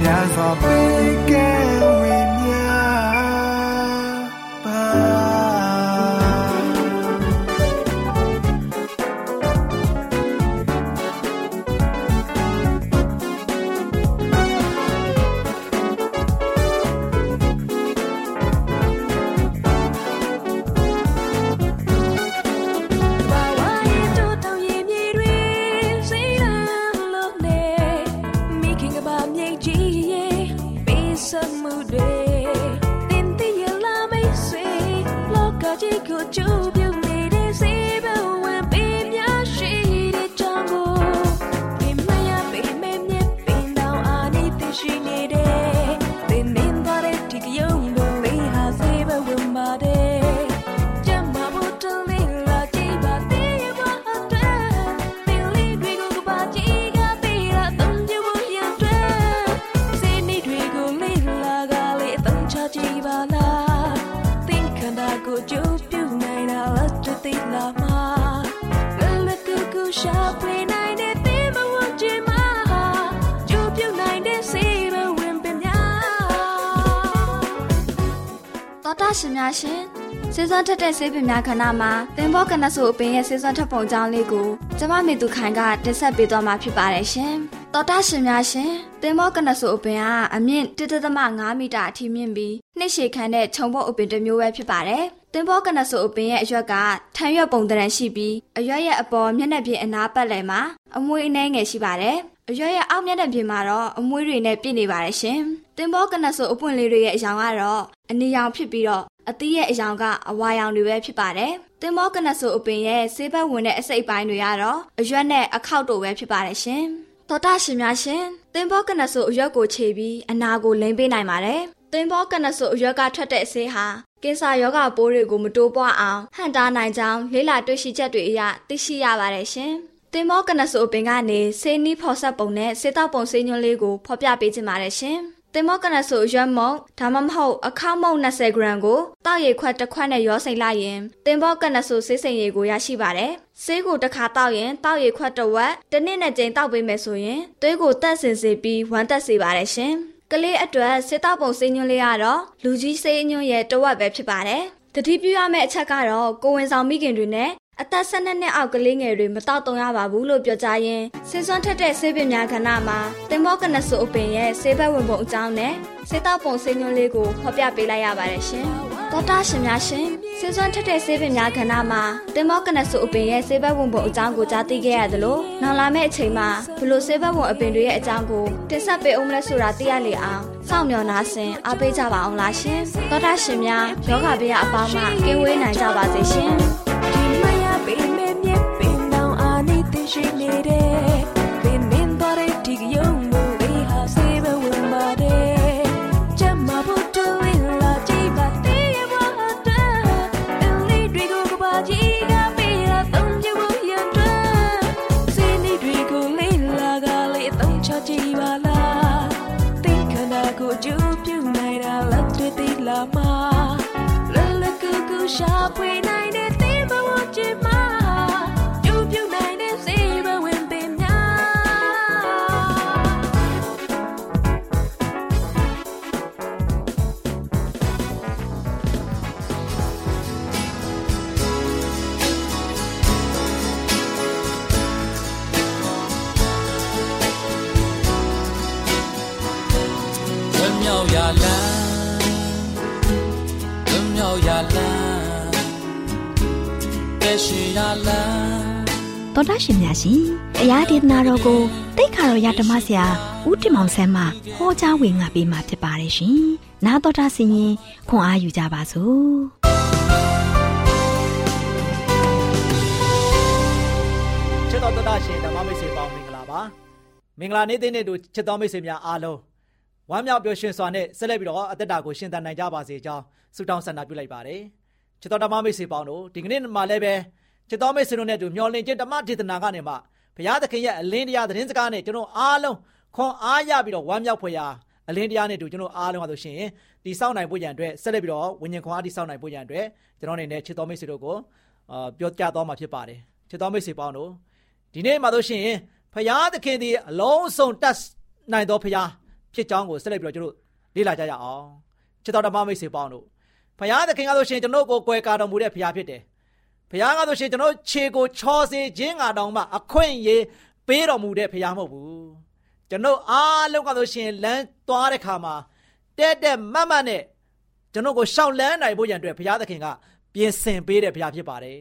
များစွာပေး ရှင်များရှင်စေစွမ်းထက်တဲ့ဆေးပင်များခဏမှာသင်္ဘောကနဆုအပင်ရဲ့စေစွမ်းထက်ပုံကြောင်းလေးကိုကျမမေသူခိုင်ကတင်ဆက်ပေးသွားမှာဖြစ်ပါတယ်ရှင်။တော်တာရှင်များရှင်သင်္ဘောကနဆုအပင်ကအမြင့်1.5မီတာအထိမြင့်ပြီးနှိပ်ရှည်ခံတဲ့ခြုံပုတ်အပင်တစ်မျိုးပဲဖြစ်ပါတယ်။သင်္ဘောကနဆုအပင်ရဲ့အရွက်ကထံရွက်ပုံတရံရှိပြီးအရွက်ရဲ့အပေါ်မျက်နှာပြင်အနားပတ်လည်မှာအမွှေးအနှဲငယ်ရှိပါတယ်။အရွက်ရဲ့အောက်မျက်နှာပြင်မှာတော့အမွှေးတွေနဲ့ပြည့်နေပါတယ်ရှင်။သင်္ဘောကနဆုအပွင့်လေးတွေရဲ့အယောင်ကတော့အနီရောင်ဖြစ်ပြီးတော့အသီးရဲ့အယောင်ကအဝါရောင်တွေပဲဖြစ်ပါတယ်။သင်္ဘောကနဆိုအပင်ရဲ့ဆေးဘက်ဝင်တဲ့အစိတ်ပိုင်းတွေကတော့အရွက်နဲ့အခောက်တို့ပဲဖြစ်ပါတယ်ရှင်။သောတာရှင်များရှင်သင်္ဘောကနဆိုအရွက်ကိုခြေပြီးအနာကိုလိမ့်ပေးနိုင်ပါတယ်။သင်္ဘောကနဆိုအရွက်ကထွက်တဲ့အဆေးဟာကင်ဆာရောဂါပိုးတွေကိုမတိုးပွားအောင်ဟန့်တားနိုင်ကြောင်းလေးလာတွေ့ရှိချက်တွေအရသိရှိရပါတယ်ရှင်။ တင်မောကနဆိုအပင်ကနေဆေးနီးဖော်ဆက်ပုံနဲ့ဆေးတောက်ပုံဆေးညွှန်းလေးကိုဖော်ပြပေးခြင်းပါတယ်ရှင်။တင်မောကနဆိုရွက်မုံဒါမှမဟုတ်အခောက်မုံ20ဂရမ်ကိုတောက်ရည်ခွက်တစ်ခွက်နဲ့ရောစိမ့်လိုက်ရင်တင်မောကနဆိုဆေးစိမ်ရည်ကိုရရှိပါတယ်။ဆေးကိုတစ်ခါတောက်ရင်တောက်ရည်ခွက်တစ်ဝက်တစ်နှစ်နဲ့ကြိမ်တောက်ပေးမယ်ဆိုရင်သွေးကိုတက်ဆင်စေပြီးဝမ်းတက်စေပါတယ်ရှင်။ကလေးအတွက်ဆေးတောက်ပုံဆေးညွှန်းလေးကတော့လူကြီးဆေးညွှန်းရဲ့တစ်ဝက်ပဲဖြစ်ပါတယ်။တတိပြုရမယ့်အချက်ကတော့ကိုဝင်ဆောင်မိခင်တွေနဲ့ အသက်၁၂နှစ်အောက်ကလေးငယ်တွေမတောက်တုံရပါဘူးလို့ပြောကြရင်ဆေးစွမ်းထက်တဲ့ဆေးပင်များကဏ္ဍမှာတင်မောကနဆူအပင်ရဲ့ဆေးဘက်ဝင်ပုံအကြောင်းနဲ့ဆေးတောက်ပုံဆေးညွှန်းလေးကိုဖော်ပြပေးလိုက်ရပါတယ်ရှင်။သောတာရှင်များရှင်ဆေးစွမ်းထက်တဲ့ဆေးပင်များကဏ္ဍမှာတင်မောကနဆူအပင်ရဲ့ဆေးဘက်ဝင်ပုံအကြောင်းကိုကြားသိခဲ့ရသလိုနောက်လာမယ့်အချိန်မှာဘလို့ဆေးဘက်ဝင်အပင်တွေရဲ့အကြောင်းကိုတင်ဆက်ပေးအောင်လဲဆိုတာသိရလေအောင်စောင့်မျှော်နာဆင်အားပေးကြပါအောင်လားရှင်။သောတာရှင်များယောဂဗျာအပေါင်းမှကင်းဝေးနိုင်ကြပါစေရှင်။ မ်းမြောက်ရလန်းဝမ်းမြောက်ရလန်းကဲရှိရလန်းတော်တာရှင်များရှင်တရားဒေသနာတော်ကိုတိတ်ခါတော်ရဓမ္မဆရာဦးတင်မောင်ဆန်းမှဟောကြားဝင်ငါပေးมาဖြစ်ပါတယ်ရှင်။နာတော်တာဆင်ရင်ခွန်အားယူကြပါစို့။ချစ်တော်တတရှင်ဓမ္မမိတ်ဆွေပေါင်းမင်္ဂလာပါမင်္ဂလာနေ့တဲ့နေ့တို့ချစ်တော်မိတ်ဆွေများအားလုံး ဝမ်းမြောက်ပျော်ရွှင်စွာနဲ့ဆက်လက်ပြီးတော့အသက်တာကိုရှင်သန်နိုင်ကြပါစေကြောင်းဆုတောင်းဆန္ဒပြုလိုက်ပါတယ်ချစ်တော်ဓမ္မမိတ်ဆွေပေါင်းတို့ဒီကနေ့မှာလည်းပဲချစ်တော်မိတ်ဆွေတို့နဲ့တူမျှော်လင့်ခြင်းဓမ္မဒေသနာကနေမှဘုရားသခင်ရဲ့အလင်းတရားသတင်းစကားနဲ့ကျွန်တော်အားလုံးခွန်အားရပြီးတော့ဝမ်းမြောက်ဖွယ်ရာအလင်းတရားနဲ့တူကျွန်တော်အားလုံးဟာဆိုရှင်ဒီစောင့်နိုင်ဖို့ရန်အတွက်ဆက်လက်ပြီးတော့ဝိညာဉ်ခွန်အားဒီစောင့်နိုင်ဖို့ရန်အတွက်ကျွန်တော်အနေနဲ့ချစ်တော်မိတ်ဆွေတို့ကိုအာပြောကြားသွားမှာဖြစ်ပါတယ်ချစ်တော်မိတ်ဆွေပေါင်းတို့ဒီနေ့မှာတို့ရှိရင်ဖရာသခင်ဒီအလုံးစုံတတ်နိုင်သောဖရာ ဖြစ်ကြောင်းကိုဆက်လက်ပြီးတော့ကျွန်တော်လေ့လာကြရအောင်ချစ်တော်ဓမ္မမိတ်ဆွေပေါင်းတို့ဖရာသခင်ကတို့ရှိရင်ကျွန်တော်ကိုကွယ်ကာတော်မူတဲ့ဖရာဖြစ်တယ်ဖရာကတို့ရှိရင်ကျွန်တော်ခြေကိုချော်စေခြင်းကတောင်မှအခွင့်အရေးပေးတော်မူတဲ့ဖရာမဟုတ်ဘူးကျွန်တော်အားလုံးကတို့ရှိရင်လမ်းသွားတဲ့ခါမှာတဲ့တဲ့မတ်မတ်နဲ့ကျွန်တော်ကိုရှောက်လန်းနိုင်ဖို့ရန်အတွက်ဘုရားသခင်ကပြင်ဆင်ပေးတဲ့ဘုရားဖြစ်ပါတယ်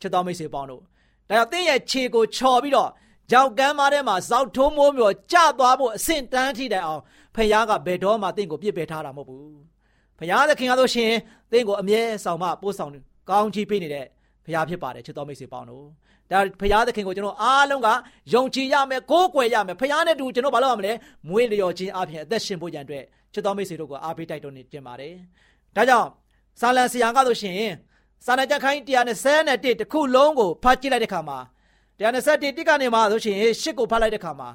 ချစ်တော်မိတ်ဆွေပေါင်းတို့ဒါကြောင့်တင်းရဲ့ခြေကိုချော်ပြီးတော့ ကြောက်ကမ်းမားထဲမှာဇောက်ထိုးမိုးမြော်ကျသွားဖို့အဆင့်တန်းထိတိုင်အောင်ဖခင်ကဘယ်တော့မှတင့်ကိုပြစ်ပယ်ထားတာမဟုတ်ဘူးဖခင်သခင်ကဆိုရှင်တင့်ကိုအမြဲဆောင်မပို့ဆောင်ကောင်းချီးပေးနေတဲ့ဖခင်ဖြစ်ပါတယ်ချစ်တော်မိတ်ဆွေပေါင်းတို့ဒါဖခင်သခင်ကိုကျွန်တော်အားလုံးကယုံကြည်ရမယ်ကိုးကွယ်ရမယ်ဖခင်နဲ့တူကျွန်တော်ဘာလို့ရမလဲမွေးလျော်ခြင်းအပြင်အသက်ရှင်ဖို့ရန်အတွက်ချစ်တော်မိတ်ဆွေတို့ကိုအားပေးတိုက်တွန်းနေတင်ပါတယ်ဒါကြောင့်ဆာလန်ဆရာကဆိုရှင်စာနာကြခိုင်း121တစ်ခုလုံးကိုဖတ်ကြည့်လိုက်တဲ့ခါမှာ 121တိကနေမှဆိုရှင်ရှစ်ကိုဖတ်လိုက်တဲ့ခါမှာ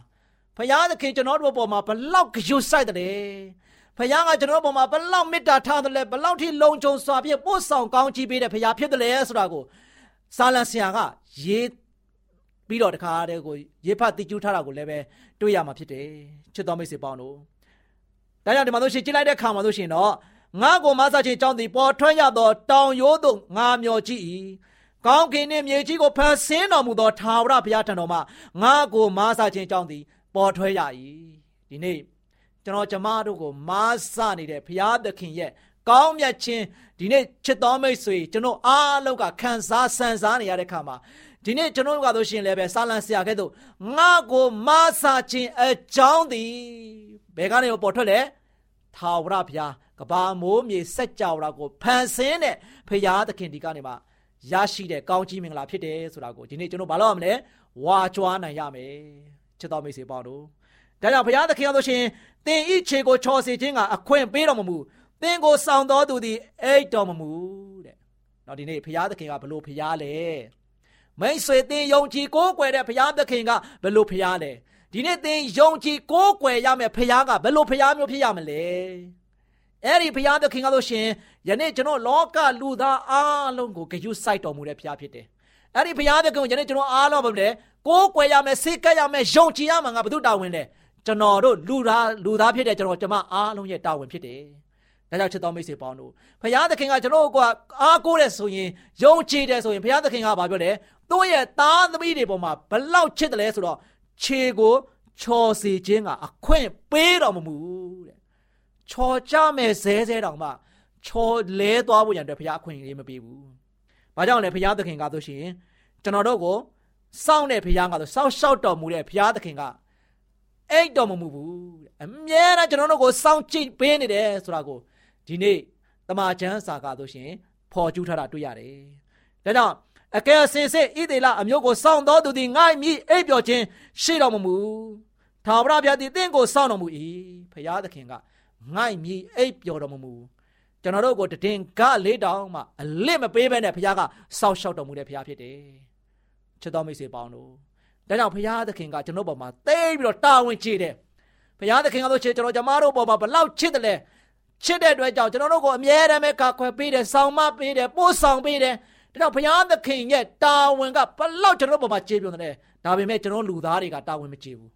ဖယားသခင်ကျွန်တော်တို့ပေါ်မှာဘလောက်ကြွဆိုင်တယ်ဖယားကကျွန်တော်တို့ပေါ်မှာဘလောက်မေတ္တာထားတယ်လဲဘလောက်ထိလုံခြုံစွာဖြင့်ပို့ဆောင်ကောင်းချီးပေးတဲ့ဖယားဖြစ်တယ်လဲဆိုတာကိုစာလန်ဆရာကရေးပြီးတော့တခါတည်းကိုရေးဖတ်တိကျူးထားတာကိုလည်းပဲတွေ့ရမှာဖြစ်တယ်ချစ်တော်မိတ်ဆွေပေါင်းတို့ဒါကြောင့်ဒီမှာဆိုရှင်ကြည့်လိုက်တဲ့ခါမှာဆိုရှင်တော့ငါကိုမဆာချင်းကြောင်းသည်ပေါ်ထွက်ရသောတောင်ရိုးသို့ငါမျောကြည့်၏ ကောင်းကင်နှင့်မြေကြီးကိုဖန်ဆင်းတော်မူသောထာဝရဘုရားထံတော်မှငါကိုမဆာချင်းကြောင်းသည် ပေါ်ထွက်ရ၏ဒီနေ့ကျွန်တော်ကျမတို့ကိုမဆာနေတဲ့ဘုရားသခင်ရဲ့ကောင်းမြတ်ခြင်းဒီနေ့ချစ်တော်မိတ်ဆွေကျွန်တော်အားလုံးကခံစားဆန်စားနေရတဲ့ခါမှာဒီနေ့ကျွန်တော်တို့ကဆိုရှင်လည်းပဲစာလံဆရာကဲ့သို့ငါကိုမဆာခြင်းအကြောင်းသည်ဘယ်ကနေပေါ်ထွက်လဲထာဝရဘုရားကဘာမိုးမြေစက်ကြောရာကိုဖန်ဆင်းတဲ့ဖရာသခင်ဒီကနေမှ ရရှိတဲ့ကောင်းကြီးမင်္ဂလာဖြစ်တယ်ဆိုတာကိုဒီနေ့ကျွန်တော်မလုပ်ရမလဲဝါကြွားနိုင်ရမယ်ချစ်တော်မိတ်ဆွေပေါင်းတို့ဒါကြောင့်ဘုရားသခင်ကဆိုရှင်သင်ဤခြေကိုချော်စေခြင်းကအခွင့်ပေးတော်မမူသင်ကိုဆောင်တော်သူသည်အိတ်တော်မမူတဲ့နောက်ဒီနေ့ဘုရားသခင်ကဘလို့ဘုရားလဲမိတ်ဆွေသင်ယုံကြည်ကိုးကွယ်တဲ့ဘုရားသခင်ကဘလို့ဘုရားလဲဒီနေ့သင်ယုံကြည်ကိုးကွယ်ရမယ်ဘုရားကဘလို့ဘုရားမျိုးဖြစ်ရမလဲ အဲ့ဒီဘုရားသခင်ကလို့ရှင်ယနေ့ကျွန်တော်လောကလူသားအားလုံးကိုဂရုစိုက်တော်မူတဲ့ဘုရားဖြစ်တယ်။အဲ့ဒီဘုရားသခင်ကိုယနေ့ကျွန်တော်အားလုံးပဲလေကိုးကွယ်ရမယ်စိတ်ကပ်ရမယ်ယုံကြည်ရမှာငါဘု து တာဝန်လဲကျွန်တော်တို့လူသားလူသားဖြစ်တဲ့ကျွန်တော်ကျမအားလုံးရဲ့တာဝန်ဖြစ်တယ်။ဒါကြောင့်ချစ်တော်မိတ်ဆွေပေါင်းတို့ဘုရားသခင်ကကျွန်တော်တို့ကအားကိုးတဲ့ဆိုရင်ယုံကြည်တယ်ဆိုရင်ဘုရားသခင်ကဘာပြောလဲသူ့ရဲ့သားသမီးတွေပေါ်မှာဘလောက်ချစ်တယ်လဲဆိုတော့ခြေကိုချော်စီခြင်းကအခွင့်ပေးတော်မမူတဲ့ ချော်ကြမဲ့ဇဲဇဲတောင်မှချော်လဲသွားဖို့ရန်အတွက်ဘုရားအခွင့်အရေးမပေးဘူး။ဘာကြောင့်လဲဘုရားသခင်ကဆိုရှင်ကျွန်တော်တို့ကိုစောင့်တဲ့ဘုရားကဆိုစောင့်ရှောက်တော်မူတဲ့ဘုရားသခင်ကအိတ်တော်မမူဘူးတဲ့အမြဲတမ်းကျွန်တော်တို့ကိုစောင့်ကြည့်ပေးနေတယ်ဆိုတာကိုဒီနေ့တမန်ကျမ်းစာကဆိုရှင်ဖော်ကျူးထားတာတွေ့ရတယ်။ဒါကြောင့်အကယ်စင်စစ်ဣသေလအမျိုးကိုစောင့်တော်သူသည်ငိုက်မိအိပ်ပျော်ခြင်းရှိတော်မမူ။ထာဝရဘုရားသည်တင့်ကိုစောင့်တော်မူ၏။ဘုရားသခင်က ငိုက်မိအိပ်ပျော်တော်မမူကျွန်တော်တို့ကိုတည်င်ကလေးတောင်မှအလစ်မပေးဘဲနဲ့ဘုရားကစောင့်ရှောက်တော်မူတဲ့ဘုရားဖြစ်တယ်။ချစ်တော်မိတ်ဆွေပေါင်းတို့ဒါကြောင့်ဘုရားသခင်ကကျွန်တော်ပေါ်မှာတိတ်ပြီးတော့တာဝန်ကြီးတယ်။ဘုရားသခင်ကဆိုချစ်ကျွန်တော်ကျမတို့ပေါ်မှာဘလောက်ချစ်တယ်လဲ။ချစ်တဲ့အတွက်ကြောင့်ကျွန်တော်တို့ကိုအမြဲတမ်းပဲကာကွယ်ပေးတယ်ဆောင်မပေးတယ်ပို့ဆောင်ပေးတယ်ဒါကြောင့်ဘုရားသခင်ရဲ့တာဝန်ကဘလောက်ကျွန်တော်တို့ပေါ်မှာကျေးပြုံတယ်ဒါပေမဲ့ကျွန်တော်လူသားတွေကတာဝန်မကျေဘူး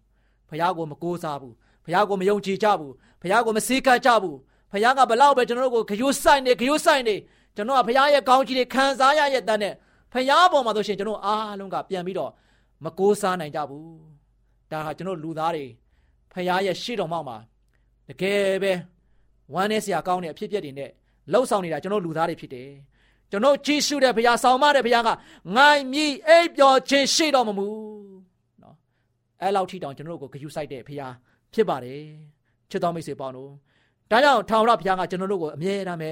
ဘုရားကိုမကိုးစားဘူး ဘုရားကိုမယုံကြည်ကြဘူးဘုရားကိုမစည်းကမ်းကြဘူးဘုရားကဘလောက်ပဲကျွန်တော်တို့ကိုဂယုဆိုင်နေဂယုဆိုင်နေကျွန်တော်ကဘုရားရဲ့ကောင်းကြီးတွေခံစားရရဲ့တန်းနဲ့ဘုရားပေါ်မှာဆိုရှင်ကျွန်တော်အားလုံးကပြန်ပြီးတော့မကိုးစားနိုင်ကြဘူးဒါဟာကျွန်တော်လူသားတွေဘုရားရဲ့ရှေ့တော်မှောက်မှာတကယ်ပဲဝမ်းနည်းစရာကောင်းတဲ့အဖြစ်အပျက်တွေနဲ့လှုပ်ဆောင်နေတာကျွန်တော်လူသားတွေဖြစ်တယ်ကျွန်တော်ကြည်ရှုတဲ့ဘုရားဆောင်မတဲ့ဘုရားကငိုင်းမြည်အိပ်ပျော်ခြင်းရှိတော်မမူနော်အဲလောက်ထိတောင်ကျွန်တော်တို့ကိုဂရုစိုက်တဲ့ဘုရား ဖြစ်ပါတယ်ချစ်တော်မိတ်ဆွေပေါင်းတို့ဒါကြောင့်ထာဝရဘုရားကကျွန်တော်တို့ကိုအမြဲတမ်းပဲ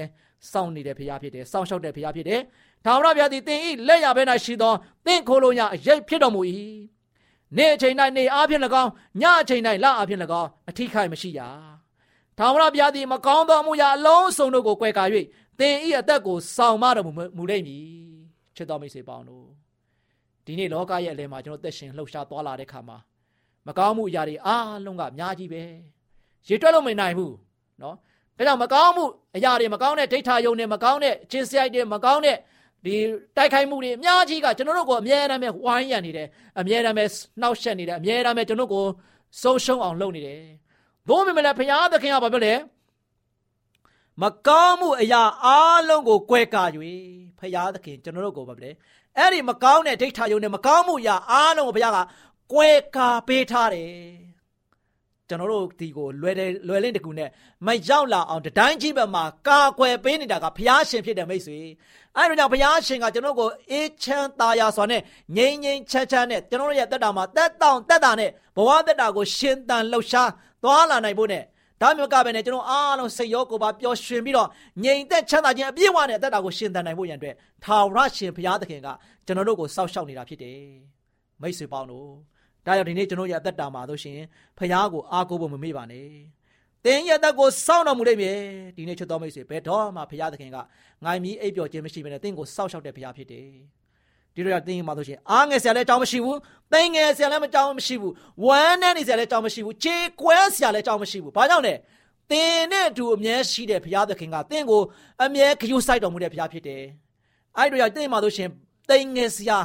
စောင့်နေတဲ့ဘုရားဖြစ်တယ်စောင့်ရှောက်တဲ့ဘုရားဖြစ်တယ်ထာဝရဘုရားသည်သင်ဤလက်ရဘဲ၌ရှိသောသင်ခိုးလုံးရအရေးဖြစ်တော်မူ၏နေ့အချိန်၌နေအားဖြင့်၎င်းညအချိန်၌လအားဖြင့်၎င်းအထိခိုက်မရှိရထာဝရဘုရားသည်မကောင်းသောအမှုရာအလုံးစုံတို့ကိုကွယ်ကာ၍သင်ဤအသက်ကိုဆောင်မတော်မူလိမ့်မည်ချစ်တော်မိတ်ဆွေပေါင်းတို့ဒီနေ့လောကရဲ့အလယ်မှာကျွန်တော်သက်ရှင်လှုပ်ရှားသွားလာတဲ့ခါမှာ မကောင်းမှုအရာတွေအားလုံးကအများကြီးပဲရေတွက်လို့မနိုင်ဘူးနော်ဒါကြောင့်မကောင်းမှုအရာတွေမကောင်းတဲ့ဒိဋ္ဌာယုံတွေမကောင်းတဲ့ခြင်းစရိုက်တွေမကောင်းတဲ့ဒီတိုက်ခိုက်မှုတွေအများကြီးကကျွန်တော်တို့ကိုအမြဲတမ်းပဲဝိုင်းရံနေတယ်အမြဲတမ်းပဲနှောက်ယှက်နေတယ်အမြဲတမ်းပဲကျွန်တော်ကိုဆုံးရှုံးအောင်လုပ်နေတယ်သို့မမလဲဘုရားသခင်ကဘာပြောလဲမကောင်းမှုအရာအလုံးကိုကွဲကာ၍ဘုရားသခင်ကျွန်တော်တို့ကိုဘာပြောလဲအဲ့ဒီမကောင်းတဲ့ဒိဋ္ဌာယုံနဲ့မကောင်းမှုအရာအလုံးကိုဘုရားက ကွဲကာပေးထားတယ်ကျွန်တော်တို့ဒီကိုလွယ်တယ်လွယ်လင်းတကူနဲ့မရောက်လာအောင်တတိုင်းကြီးဘက်မှာကာကွယ်ပေးနေတာကဘုရားရှင်ဖြစ်တယ်မိတ်ဆွေအဲဒါကြောင့်ဘုရားရှင်ကကျွန်တော်ကိုအေးချမ်းသာယာစွာနဲ့ငြိမ်ငြိမ်ချမ်းချမ်းနဲ့ကျွန်တော်ရဲ့တက်တာမှာတက်တောင့်တက်တာနဲ့ဘဝတက်တာကိုရှင်သန်လှုပ်ရှားသွားလာနိုင်ဖို့နဲ့ဒါမျိုးကပဲနဲ့ကျွန်တော်အားလုံးစိတ်ရောကိုယ်ပါပျော်ရွှင်ပြီးတော့ငြိမ်သက်ချမ်းသာခြင်းအပြည့်အဝနဲ့တက်တာကိုရှင်သန်နိုင်ဖို့ရန်အတွက်ထာဝရရှင်ဘုရားသခင်ကကျွန်တော်တို့ကိုစောင့်ရှောက်နေတာဖြစ်တယ်မိတ်ဆွေပေါင်းတို့ ဒါကြောင့်ဒီနေ့ကျွန်တော်ရဲ့အသက်တာမှာဆိုရှင်ဘုရားကိုအားကိုးဖို့မမေ့ပါနဲ့သင်ရဲ့တက်ကိုစောင့်တော်မူလိမ့်မယ်ဒီနေ့ချစ်တော်မိတ်ဆွေဘယ်တော့မှဘုရားသခင်ကငိုင်းမီအိပ်ပျော်ခြင်းမရှိဘဲနဲ့သင်ကိုစောင့်ရှောက်တဲ့ဘုရားဖြစ်တယ်ဒီလိုရတင်းမှာဆိုရှင်အားငယ်ဆရာလည်းအကြောင်းမရှိဘူးသိငယ်ဆရာလည်းမကြောင်းမရှိဘူးဝမ်းနဲ့နေဆရာလည်းအကြောင်းမရှိဘူးခြေကွဲဆရာလည်းအကြောင်းမရှိဘူးဘာကြောင့်လဲတင်းနဲ့အတူအမြဲရှိတဲ့ဘုရားသခင်ကတင်းကိုအမြဲဂရုစိုက်တော်မူတဲ့ဘုရားဖြစ်တယ်အဲ့တို့ရတင်းမှာဆိုရှင်သိငယ်ဆရာ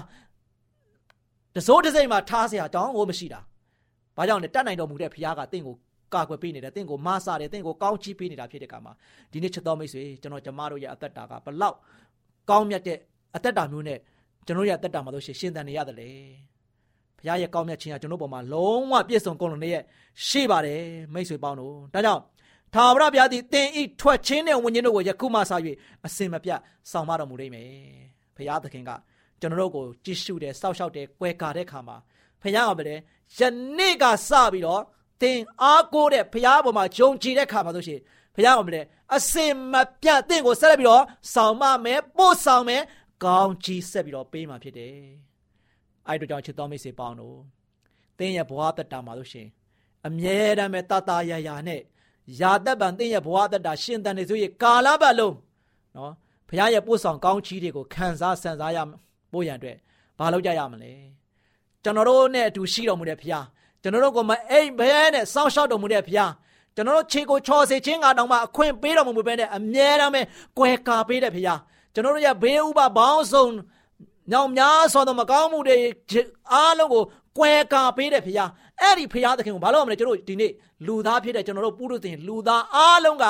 တစိုးတစ်စိမ်မှာထားဆရာတောင်းကိုမရှိတာဘာကြောင့်လဲတတ်နိုင်တော်မူတဲ့ဘုရားကတင်းကိုကာကွယ်ပေးနေတယ်တင့်ကိုမဆတယ်တင့်ကိုကောင်းချီးပေးနေတာဖြစ်တဲ့ကမှာဒီနေ့ချက်တော်မိတ်ဆွေကျွန်တော်ကျမတို့ရဲ့အသက်တာကဘလောက်ကောင်းမြတ်တဲ့အသက်တာမျိုးနဲ့ကျွန်တော်ရဲ့အသက်တာမှာလို့ရှင်သန်နေရတယ်လေဘုရားရဲ့ကောင်းမြတ်ခြင်းကကျွန်တော်ပေါ်မှာလုံးဝပြည့်စုံကုန်လုံးနဲ့ရှိပါတယ်မိတ်ဆွေပေါင်းတို့ဒါကြောင့်ထာဝရဘုရားသည်သင်ဤထွက်ခြင်းနဲ့ဝိညာဉ်တို့ကိုယခုမှစ၍အစင်မပြတ်ဆောင်မတော်မူလိမ့်မယ်ဘုရားသခင်က ကျွန်တော်တို့ကိုကြည့်ရှုတယ်စောက်ရှောက်တယ်ကွယ်ကာတဲ့ခါမှာဘုရားကပဲယနေ့ကစပြီးတော့သင်အားကိုးတဲ့ဘုရားပေါ်မှာဂျုံကြည်တဲ့ခါမှာဆိုရှင်ဘုရားကမလဲအစင်မပြတ်သင်ကိုဆက်လက်ပြီးတော့ဆောင်မမယ်ပို့ဆောင်မယ်ကောင်းကြီးဆက်ပြီးတော့ပေးမှာဖြစ်တယ်။အဲ့တို့ကြောင့်ချစ်တော်မိတ်ဆွေပေါင်းတို့သင်ရဲ့ဘဝတက်တာမှာလို့ရှင်အမြဲတမ်းပဲတတရာရာနဲ့ယာတက်ပံသင်ရဲ့ဘဝတက်တာရှင်တန်နေဆိုရင်ကာလပတ်လုံးနော်ဘုရားရဲ့ပို့ဆောင်ကောင်းချီးတွေကိုခံစားဆန်စားရ ပို့ရန်အတွက်ဘာလုပ်ကြရမလဲကျွန်တော်တို့နဲ့အတူရှိတော်မူတဲ့ဘုရားကျွန်တော်တို့ကိုမအိမ်ဘဲနဲ့စောင့်ရှောက်တော်မူတဲ့ဘုရားကျွန်တော်တို့ခြေကိုချော်စေခြင်းကတောင်မှအခွင့်ပေးတော်မူပဲနဲ့အမြဲတမ်းပဲကွယ်ကာပေးတဲ့ဘုရားကျွန်တော်တို့ရဲ့ဘေးဥပဘောင်းဆုံးညောင်များစွာသောမကောင်းမှုတွေအားလုံးကိုကွယ်ကာပေးတဲ့ဘုရားအဲ့ဒီဘုရားသခင်ကိုဘာလို့မလဲကျွန်တော်ဒီနေ့လူသားဖြစ်တဲ့ကျွန်တော်တို့ပုရုသင်လူသားအားလုံးက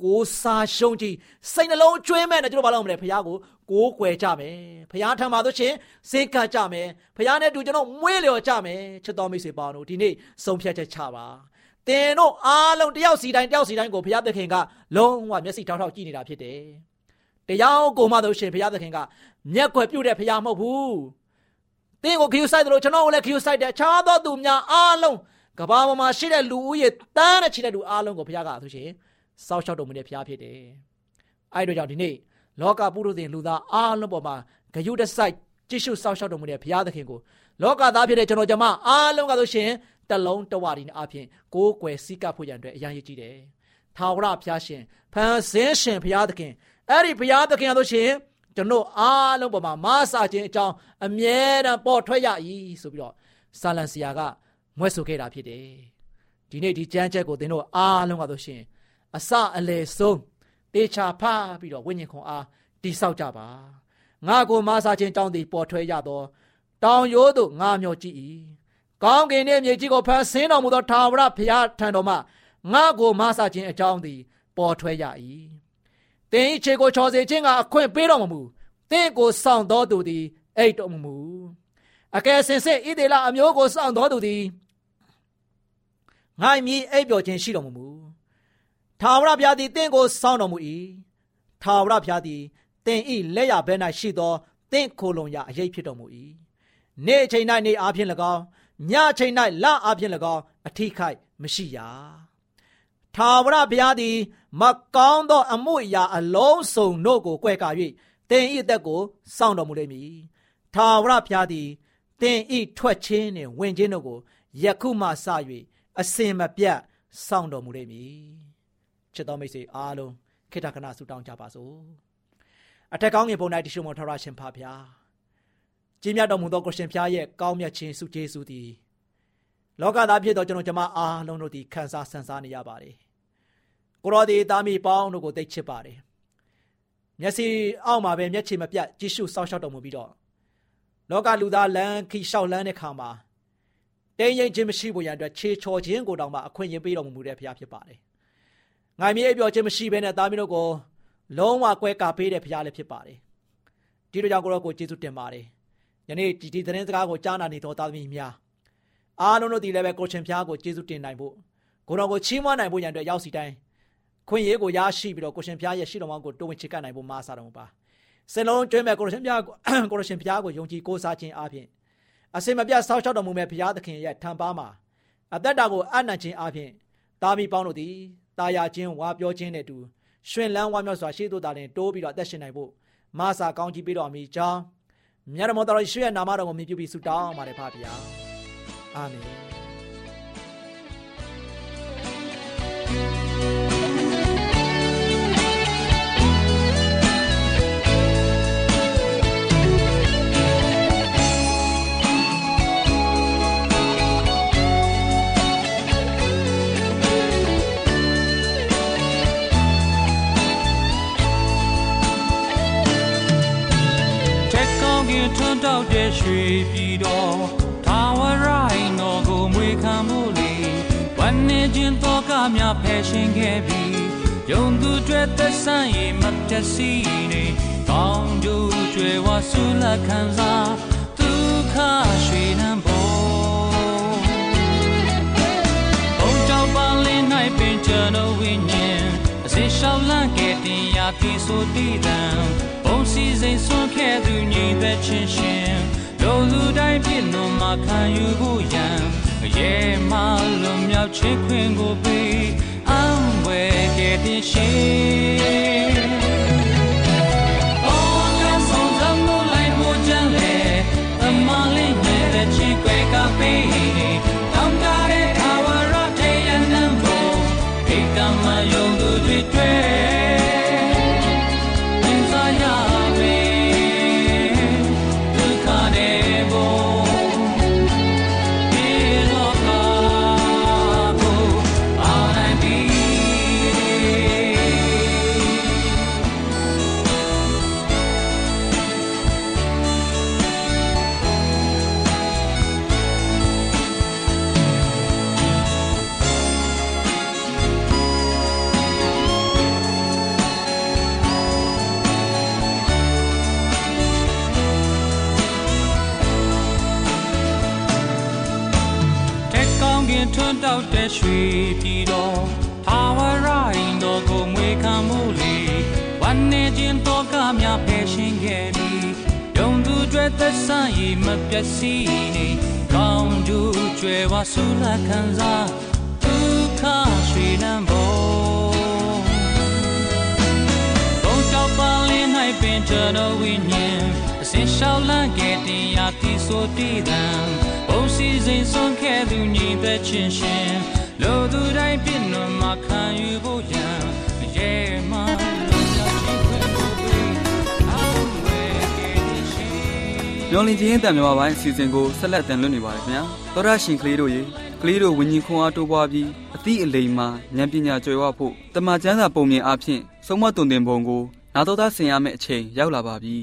ကိုးစားရှုံးကြည့်စိတ်နှလုံးကျွေးမဲ့နဲ့ကျွန်တော်ဘာလုပ်မလဲဖခင်ကိုကိုးကွယ်ကြမယ်ဖခင်ထံမှာဆိုရှင်စိတ်ကကြမယ်ဖခင်နဲ့တူကျွန်တော်မွေးလျော်ကြမယ်ချစ်တော်မိတ်ဆွေပေါင်းတို့ဒီနေ့ဆုံးဖြတ်ချက်ချပါတင်တို့အားလုံးတယောက်စီတိုင်းတယောက်စီတိုင်းကိုဘုရားသခင်ကလုံးဝမျက်စိထောက်ထောက်ကြည့်နေတာဖြစ်တယ်။တရားကိုမှဆိုရှင်ဘုရားသခင်ကမျက်ွယ်ပြုတ်တဲ့ဘုရားမဟုတ်ဘူး။တင်းကိုခရူဆိုင်တယ်လို့ကျွန်တော်ကိုလည်းခရူဆိုင်တယ်။ခြားသောသူများအားလုံးကဘာပေါ်မှာရှိတဲ့လူဦးရေတန်းနဲ့ချီတဲ့လူအားလုံးကိုဘုရားကဆိုရှင် စောက်ရှောက်တော်မူတဲ့ဘုရားဖြစ်တယ်။အဲဒီတော့ကြောင့်ဒီနေ့လောကပုရုသင်လူသားအားလုံးပေါ်မှာဂယုတစိုက်ကြည့်ရှုစောက်ရှောက်တော်မူတဲ့ဘုရားသခင်ကိုလောကသားဖြစ်တဲ့ကျွန်တော်ကြမအားလုံးကဆိုရှင်တလုံးတဝရီနဲ့အပြင်ကိုးကွယ်စိကပ်ဖို့ရန်အတွက်အရန်ရည်ကြီးတယ်။ထာဝရဘုရားရှင်ဖန်ဆင်းရှင်ဘုရားသခင်အဲ့ဒီဘုရားသခင်ရလို့ရှင်ကျွန်တော်အားလုံးပေါ်မှာမဆာခြင်းအကြောင်းအမြဲတမ်းပေါ်ထွက်ရ၏ဆိုပြီးတော့ဆာလန်ဆရာကမွဲဆိုခဲ့တာဖြစ်တယ်။ဒီနေ့ဒီကြမ်းချက်ကိုသင်တို့အားလုံးကဆိုရှင် အစအလယ်ဆုံးတေချာဖားပြီးတော့ဝိညာဉ်ခွန်အားတိဆောက်ကြပါ။ငါကိုမဆာခြင်းအကြောင်းဒီပေါ်ထွက်ရသောတောင်ရိုးသို့ငါမျှော်ကြည့်၏ကောင်းကင်နှင့်မြေကြီးကိုဖန်ဆင်းတော်မူသောထာဝရဘုရားထံတော်မှငါကိုမဆာခြင်းအကြောင်းသည်ပေါ်ထွက်ရ၏။သင်၏ခြေကိုချော်စေခြင်းကအခွင့်ပေးတော်မမူ။သင်ကိုစောင့်တော်သူသည်အိတ်တော်မမူ။အကယ်စင်စစ်ဣသေလအမျိုးကိုစောင့်တော်သူသည်ငါမည်အိပ်ပျော်ခြင်းရှိတော်မမူ။ ထာဝရဘုရားသည်သင်ကိုစောင့်တော်မူ၏။ထာဝရဘုရားသည်သင်၏လက်ရဘဲ၌ရှိသောသင်ခိုလုံရာအရေးဖြစ်တော်မူ၏။နေ့ချိန်၌နေအားဖြင့်၎င်းညချိန်၌လအပြင်၎င်းအထိခိုက်မရှိရထာဝရဘုရားသည်မကောင်းသော အမှုအရာအလုံးစုံတို့ကိုကြွယ်ကာ၍တင်ဤအသက်ကိုစောင့်တော်မူလိမ့်မည်ထာဝရဘုရားသည်တင်ဤထွက်ခြင်းနှင့်ဝင်ခြင်းတို့ကိုယခုမှစ၍အစင်မပြတ်စောင့်တော်မူလိမ့်မည် ချစ်တော်မိတ်ဆွေအားလုံးခေတ္တခဏဆုတောင်းကြပါစို့အထက်ကောင်းငယ်ပုံ၌တရှိမောထရရှင်ဖာဗျာကြီးမြတ်တော်မူသောကိုရှင်ဖျားရဲ့ကောင်းမြတ်ခြင်းစုကျေးဇူးသည်လောကသားဖြစ်သောကျွန်တော်ကျမအားလုံးတို့သည်ခံစားဆန်စားနေရပါတယ်။ကိုရောဒီသားမိပေါင်းတို့ကိုသိချစ်ပါတယ်။မျက်စိအောက်မှာပဲမျက်ခြေမပြတ်ကြည့်ရှုစောင့်ရှောက်တော်မူပြီးတော့လောကလူသားလမ်းခီလျှောက်လန်းတဲ့ခါမှာတင်းရင်ခြင်းမရှိဖို့ရန်အတွက်ခြေချော်ခြင်းကိုတောင်မှအခွင့်အရေးပေးတော်မူတဲ့ဘုရားဖြစ်ပါတယ်။ ငိုင်မြေအပြော်ခြင်းမရှိဘဲနဲ့သားမိတို့ကိုလုံးဝကွဲကာပေးတဲ့ဘုရားလည်းဖြစ်ပါတယ်။ဒီလိုကြောင့်ကိုရောကိုကျေးဇူးတင်ပါတယ်။ယနေ့ဒီဒီသတင်းစကားကိုကြားနာနေသောသားသမီးများအားလုံးတို့ဒီလည်းပဲကိုရှင်ဖျားကိုကျေးဇူးတင်နိုင်ဖို့ကိုတော်ကိုချီးမွမ်းနိုင်ဖို့ရန်အတွက်ရောက်စီတိုင်းခွင့်ရေးကိုရရှိပြီးတော့ကိုရှင်ဖျားရဲ့ရှိတော်မောင်းကိုတိုးဝင်ချစ်ကပ်နိုင်ဖို့မဆာတော်မူပါစလုံးကျွေးမဲ့ကိုရှင်ဖျားကိုကိုရှင်ဖျားကိုယုံကြည်ကိုးစားခြင်းအပြင်အစင်မပြတ်ဆောက်ရှောက်တော်မူမဲ့ဘုရားသခင်ရဲ့ထံပါမှာအသက်တာကိုအနံ့ခြင်းအပြင်တာမီပေါင်းတို့သည် တာယာခြင်းဝါပြောခြင်းနဲ့တူရှင်လန်းဝါမြောက်စွာရှေ့သို့တာလင်တိုးပြီးတော့အသက်ရှင်နိုင်ဖို့မဆာကောင်းကြီးပေးတော်မူကြောင်းမြတ်တော်တော်ရှိရဲ့နာမတော်ကိုမြည်ပြုပြီးဆုတောင်းပါတယ်ဖပါဗျာအာမင် ရွှေပြည်တော်ထာဝရိုင်းတော်ကိုမွေခံမှုလေဝမ်းနေခြင်းတော့ကများဖယ်ရှင်ခဲ့ပြီးယုံသူတွေသက်ဆိုင်ရင်မတစီနေကောင်းကျိုးကျွယ်ဝဆူလက်ခံစားဒုက္ခရွှေနှံပေါ်ဘုံကြောင့်ပါလင်း၌ပင်ကျွန်တော်ဝိညာဉ်အစေရှောင်းလန့်ခဲ့တင်ရာပြီဆိုတည်တံစီစိန်ဆွန်ခဲ့သူညီသက်ချင်းရှင် လူလူတိုင်းပြည့်နှုံမှာခံယူဖို့ရန်အရေးမှလွန်မြောက်ချစ်ခွင်ကိုပေးအံဝဲခဲ့တဲ့ရှင် င်ထွန်းတောက်တဲ့ရွှေပြည်တော်ဟာဝရိုင်းတော်ကိုမွေခံမှုလေဝန်နေခြင်းတော့ကများဖယ်ရှင်ခဲ့ပြီးယုံသူတွေသက်ဆိုင်ရမပျက်စီးနေကောင်းကျိုးကျွယ်ဝဆူလာခံစားဒုက္ခရွှေနံဘောဘုံတောက်ပါလင်း၌ပင်ကျွန်တော်ဝိညာဉ်အစင်လျှောက်လန့်ခဲ့တင်ရာတီဆိုတည်တံ ဘုံစီစဉ်ဆွန်ခဲ့သူညီသက်ချင်းရှင်လိုသူတိုင်းပြည့်နွယ်မှာခံယူဖို့ရန်ရဲမှလို့ရောက်ချင်းခွင့်ကိုပေးအောင်ဝဲခဲ့တဲ့ရှင်မျော်လင့်ခြင်းအတန်မြန်မာပိုင်းအစီအစဉ်ကိုဆက်လက်တင်လွှင့်နေပါတယ်ခင်ဗျာသောရရှင်ကလေးတို့ရေကလေးတို့ဝิญဉ်ခွန်အားတိုးပွားပြီးအသည့်အလိမ်မှာဉာဏ်ပညာကျွယ်ဝဖို့တမန်ကျမ်းစာပုံမြင်အဖြစ်ဆုံးမတုန်တင်ပုံကိုနာတော်သားဆင်ရမယ့်အချိန်ရောက်လာပါပြီ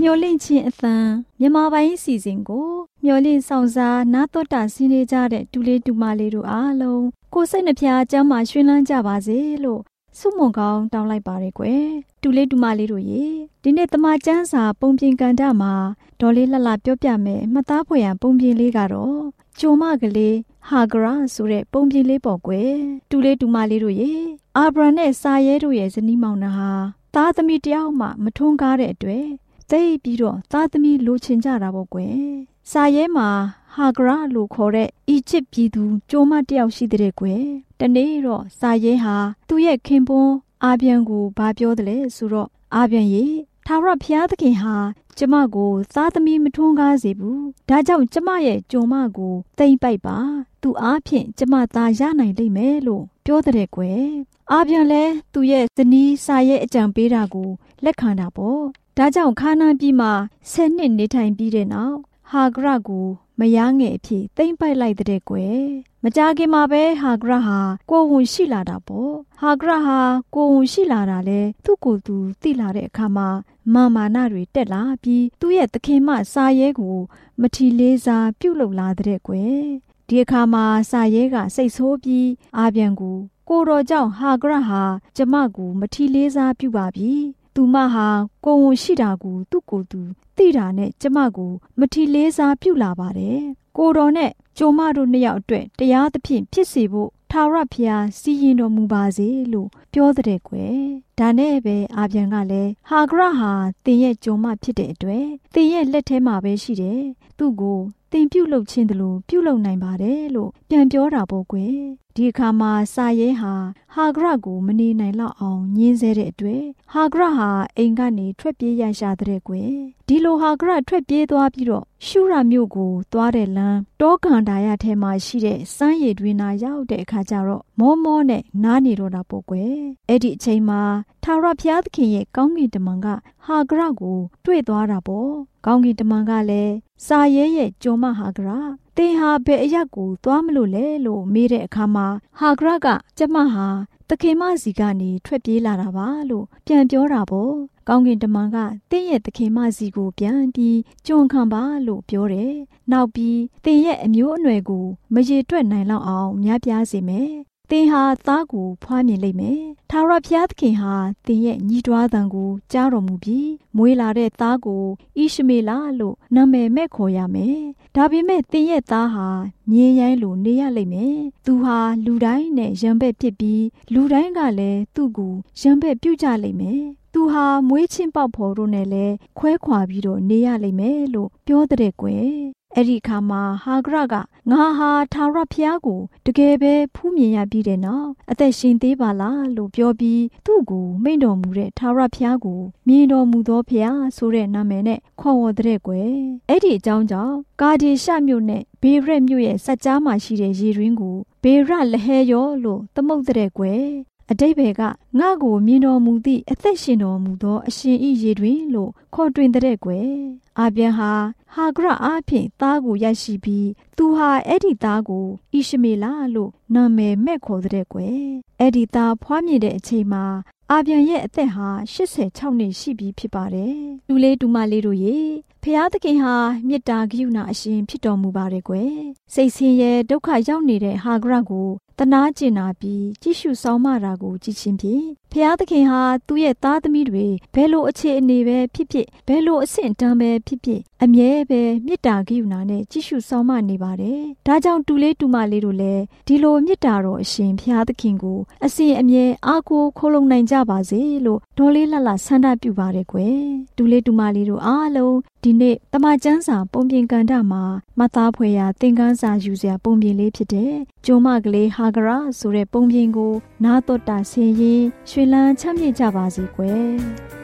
မျော်လင့်ခြင်းအသံမြန်မာပိုင်းစီစဉ်ကိုမျော်လင့်ဆောင်စားနာတော်တာဆင်းနေကြတဲ့ဒူလေးဒူမလေးတို့အားလုံးကိုယ်စိတ်နှပြကျမ်းမာရှင်လန်းကြပါစေလို့ဆုမွန်ကောင်းတောင်းလိုက်ပါရယ်ကွယ်ဒူလေးဒူမလေးတို့ရေဒီနေ့တမချန်းစာပုံပြင်ကန်တာမှာဒေါ်လေးလှလှပြောပြမယ်မှတ်သားဖွယ်ရန်ပုံပြင်လေးကတော့ကျုံမကလေးဟာဂရာဆိုတဲ့ပုံပြင်လေးပေါ့ကွယ်ဒူလေးဒူမလေးတို့ရေအာဗြဟံနဲ့စာရဲတို့ရဲ့ဇနီးမောင်နှံဟာသားသမီးတယောက်မှမထွန်းကားတဲ့အတွက် သိပြီးတော့သားသမီးလိုချင်ကြတာပေါ့ကွယ်။စာရဲမှာဟာဂရာလို့ခေါ်တဲ့အီဂျစ်ပြည်သူကျိုးမတယောက်ရှိတဲ့ကွယ်။တနေ့တော့စာရဲဟာသူ့ရဲ့ခင်ပွန်းအာဗျံကိုဘာပြောတယ်လဲဆိုတော့အာဗျံရေထာဝရဘုရားသခင်ဟာကျမကိုသားသမီးမထွန်းကားစေဘူး။ဒါကြောင့်ကျမရဲ့ကြုံမကိုတိမ့်ပိုက်ပါ။သူအားဖြင့်ကျမသားရနိုင်လိမ့်မယ်လို့ပြောတဲ့ကွယ်။အာဗျံလဲသူ့ရဲ့ဇနီးစာရဲအကြံပေးတာကိုလက်ခံတာပေါ့။ ဒါကြောင့်ခါနာပြည်မှာဆယ်နှစ်နေထိုင်ပြီးတဲ့နောက်ဟာဂရကိုမယားငယ်အဖြစ်တိမ့်ပိုက်လိုက်တဲ့ကွယ်မကြခင်မှာပဲဟာဂရဟာကိုဝန်ရှိလာတာပေါ့ဟာဂရဟာကိုဝန်ရှိလာတာလဲသူ့ကိုယ်သူသိလာတဲ့အခါမှာမာမာနတွေတက်လာပြီးသူ့ရဲ့သခင်မစာရဲကိုမထီလေးစားပြုတ်လုလာတဲ့ကွယ်ဒီအခါမှာစာရဲကစိတ်ဆိုးပြီးအာပြန်ကိုကိုတော်ကြောင့်ဟာဂရဟာကျမကိုမထီလေးစားပြုပါပြီ သူမဟာကိုဝန်ရှိတာကိုသူ့ကိုယ်သူသိတာနဲ့ကျမကို မထီလေးစားပြုလာပါတယ်။ကိုတော်နဲ့ကျုံမတို့နှစ်ယောက်အတွက်တရားသဖြင့်ဖြစ်စေဖို့ထာဝရဘုရားစီရင်တော်မူပါစေလို့ပြောတဲ့ကွယ်။ဒါနဲ့ပဲအာပြန်ကလည်းဟာဂရဟာတင်ရဲ့ကျုံမဖြစ်တဲ့အတွက်တင်ရဲ့လက်ထဲမှာပဲရှိတယ်။သူ့ကိုတင်ပြုတ်လုခြင်းတလို့ပြုတ်လုနိုင်ပါတယ်လို့ပြန်ပြောတာပေါ့ကွယ် ဒီအခါမှာစာရဲဟာဟာဂရကိုမနေနိုင်လောက်အောင်ညင်းဆဲတဲ့အတွက်ဟာဂရဟာအိမ်ကနေထွက်ပြေးရရှာတဲ့ကွယ်ဒီလိုဟာဂရထွက်ပြေးသွားပြီးတော့ရှုရမြို့ကိုသွားတဲ့လမ်းတောကန်ဒါရထဲမှာရှိတဲ့စမ်းရည်တွင်နာရောက်တဲ့အခါကျတော့မောမောနဲ့နားနေတော့တာပေါ့ကွယ်အဲ့ဒီအချိန်မှာထာဝရဘုရားသခင်ရဲ့ကောင်းကင်တမန်ကဟာဂရကိုတွေ့သွားတာပေါ့ကောင်းကင်တမန်ကလည်းစာရဲရဲ့ကြုံမဟာဂရ သင်ဟာဘယ်အရက်ကိုသွားမလို့လဲလို့မေးတဲ့အခါမှာဟာဂရကကျမဟာသခင်မစီကနေထွက်ပြေးလာတာပါလို့ပြန်ပြောတာပေါ့ကောင်းကင်တမန်ကတင့်ရဲ့သခင်မစီကိုပြန်ပြီးကြုံခံပါလို့ပြောတယ်နောက်ပြီးတင်ရဲ့အမျိုးအနွယ်ကိုမရေတွက်နိုင်လောက်အောင်များပြားစေမယ် သင်ဟာသားကိုဖွားမြင်လိမ့်မယ်။ထာဝရဘုရားသခင်ဟာသင်ရဲ့ညီတွားတန်ကိုကြားတော်မူပြီးမွေးလာတဲ့သားကိုဣရှမေလလို့နာမည်မဲ့ခေါ်ရမယ်။ဒါပေမဲ့သင်ရဲ့သားဟာမြင်းရိုင်းလိုနေရလိမ့်မယ်။သူဟာလူတိုင်းနဲ့ရံပက်ဖြစ်ပြီးလူတိုင်းကလည်းသူ့ကိုရံပက်ပြုတ်ကြလိမ့်မယ်။သူဟာမွေးချင်းပေါက်ဖော်တို့နဲ့လည်းခွဲခွာပြီးတော့နေရလိမ့်မယ်လို့ပြောတဲ့ကွယ် အဲ့ဒီအခါမှာဟာဂရကငါဟာထာဝရဘုရားကိုတကယ်ပဲဖူးမြင်ရပြီးတဲ့နောက်အသက်ရှင်သေးပါလားလို့ပြောပြီးသူ့ကိုမိန့်တော်မူတဲ့ထာဝရဘုရားကိုမြင်တော်မူသောဘုရားဆိုတဲ့နာမည်နဲ့ခေါ်ဝေါ်တဲ့ကွယ်အဲ့ဒီအကြောင်းကြောင့်ကာဒီရှမြို့နဲ့ဘေရက်မြို့ရဲ့စัจ जा မှာရှိတဲ့ရေရင်းကိုဘေရလဟဲယောလို့သမုတ်တဲ့ကွယ် အတိဘယ်ကငါ့ကိုမြင်တော်မူသည့်အသက်ရှင်တော်မူသော အရှင်ဤရေတွင်လို့ခေါ်တွင်တဲ့ကွယ်အာပြန်ဟာဟာဂရအားဖြင့်သားကိုရရှိပြီးသူဟာအဲ့ဒီသားကိုဣရှမေလလို့နာမည်မဲ့ခေါ်တဲ့ကွယ်အဲ့ဒီသားဖွားမြင်တဲ့အချိန်မှာအာပြန်ရဲ့အသက်ဟာ86နှစ်ရှိပြီဖြစ်ပါတယ်။လူလေးဒူမလေးတို့ရေဖျားသခင်ဟာမေတ္တာဂရုဏာအရှင်ဖြစ်တော်မူပါတယ်ကွယ်။စိတ်ဆင်းရဲဒုက္ခရောက်နေတဲ့ဟာဂရကို တနာကျင်နာပြီးကြည့်ရှုဆောင်မတာကိုကြည်ချင်းဖြင့်ဖျားသခင်ဟာသူ့ရဲ့သားသမီးတွေဘယ်လိုအခြေအနေပဲဖြစ်ဖြစ်ဘယ်လိုအဆင့်တန်းပဲဖြစ်ဖြစ်အမြဲပဲမေတ္တာဂိယူနာနဲ့ကြည့်ရှုဆောင်မနေပါတယ်။ဒါကြောင့်တူလေးတူမလေးတို့လည်းဒီလိုမေတ္တာတော်အရှင်ဖျားသခင်ကိုအစဉ်အမြဲအားကိုးခိုးလုံနိုင်ကြပါစေလို့ဒေါ်လေးလှလှဆန္ဒပြုပါတယ်ကွယ်။တူလေးတူမလေးတို့အားလုံးဒီနေ့တမချန်းစာပုံပြင်ကန်တာမှာမသားဖွယ်ရာသင်္ကန်းစာယူစရာပုံပြင်လေးဖြစ်တဲ့ကျုံမကလေးဟာဂရာဆိုတဲ့ပုံပြင်ကို နားတော့တာဆင်ရင်ရွှေလန်းချမ်းမြေ့ကြပါစေကွယ်။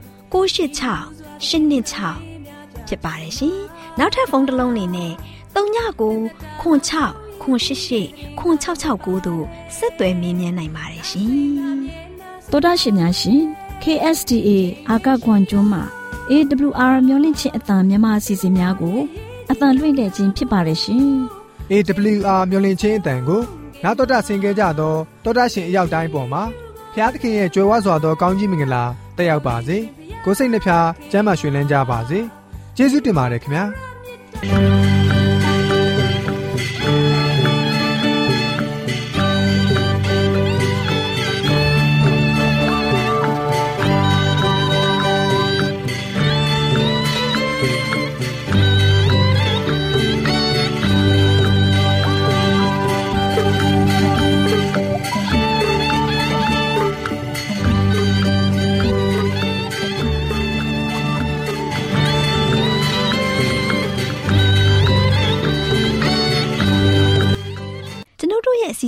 663 986 126ဖြစ်ပါတယ်ရှင်။နောက်ထပ်ဖုန်းတစ်လုံးနေနဲ့39ကို6 688 666တို့ဆက်သွယ်မြင်းမြန်းနိုင်ပါတယ်ရှင်။တော်တာရှင်များရှင် KSTA အာကခွန်ကျွန်းမှာ AWR မျိုးလင့်ချင်းအတံမြန်မာအစီအစဉ်များကိုအတံလွှင့်ခဲ့ခြင်းဖြစ်ပါတယ်ရှင် AWR မျိုးလင့်ချင်းအတန်ကိုနာတော်တာဆင် गे ကြတော့တောတာရှင်အရောက်တိုင်းပေါ်မှာ ဖျားသခင်ရဲ့ကြွယ်ဝစွာသောကောင်းကြီးမင်္ဂလာတက်ရောက်ပါစေကိုယ်စိတ်နှဖျားစမ်းမွှေလန်းကြပါစေကျေးဇူးတင်ပါတယ်ခင်ဗျာ